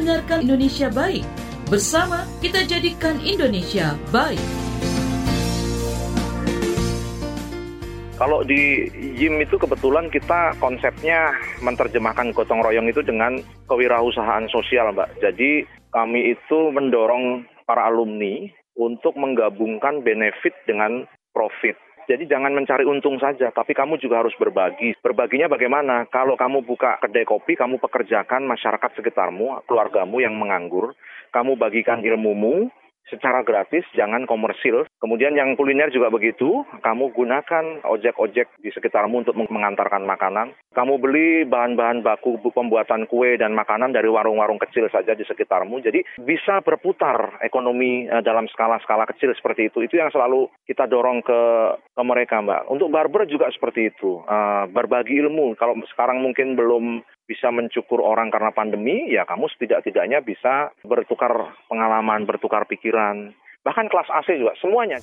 mendengarkan Indonesia Baik. Bersama kita jadikan Indonesia baik. Kalau di YIM itu kebetulan kita konsepnya menerjemahkan gotong royong itu dengan kewirausahaan sosial, Mbak. Jadi kami itu mendorong para alumni untuk menggabungkan benefit dengan profit. Jadi jangan mencari untung saja, tapi kamu juga harus berbagi. Berbaginya bagaimana? Kalau kamu buka kedai kopi, kamu pekerjakan masyarakat sekitarmu, keluargamu yang menganggur, kamu bagikan ilmumu, secara gratis, jangan komersil. Kemudian yang kuliner juga begitu, kamu gunakan ojek-ojek di sekitarmu untuk mengantarkan makanan. Kamu beli bahan-bahan baku pembuatan kue dan makanan dari warung-warung kecil saja di sekitarmu. Jadi bisa berputar ekonomi eh, dalam skala-skala kecil seperti itu. Itu yang selalu kita dorong ke, ke mereka, Mbak. Untuk barber juga seperti itu. Uh, berbagi ilmu. Kalau sekarang mungkin belum bisa mencukur orang karena pandemi, ya kamu setidak-tidaknya bisa bertukar pengalaman, bertukar pikiran. Bahkan kelas AC juga, semuanya.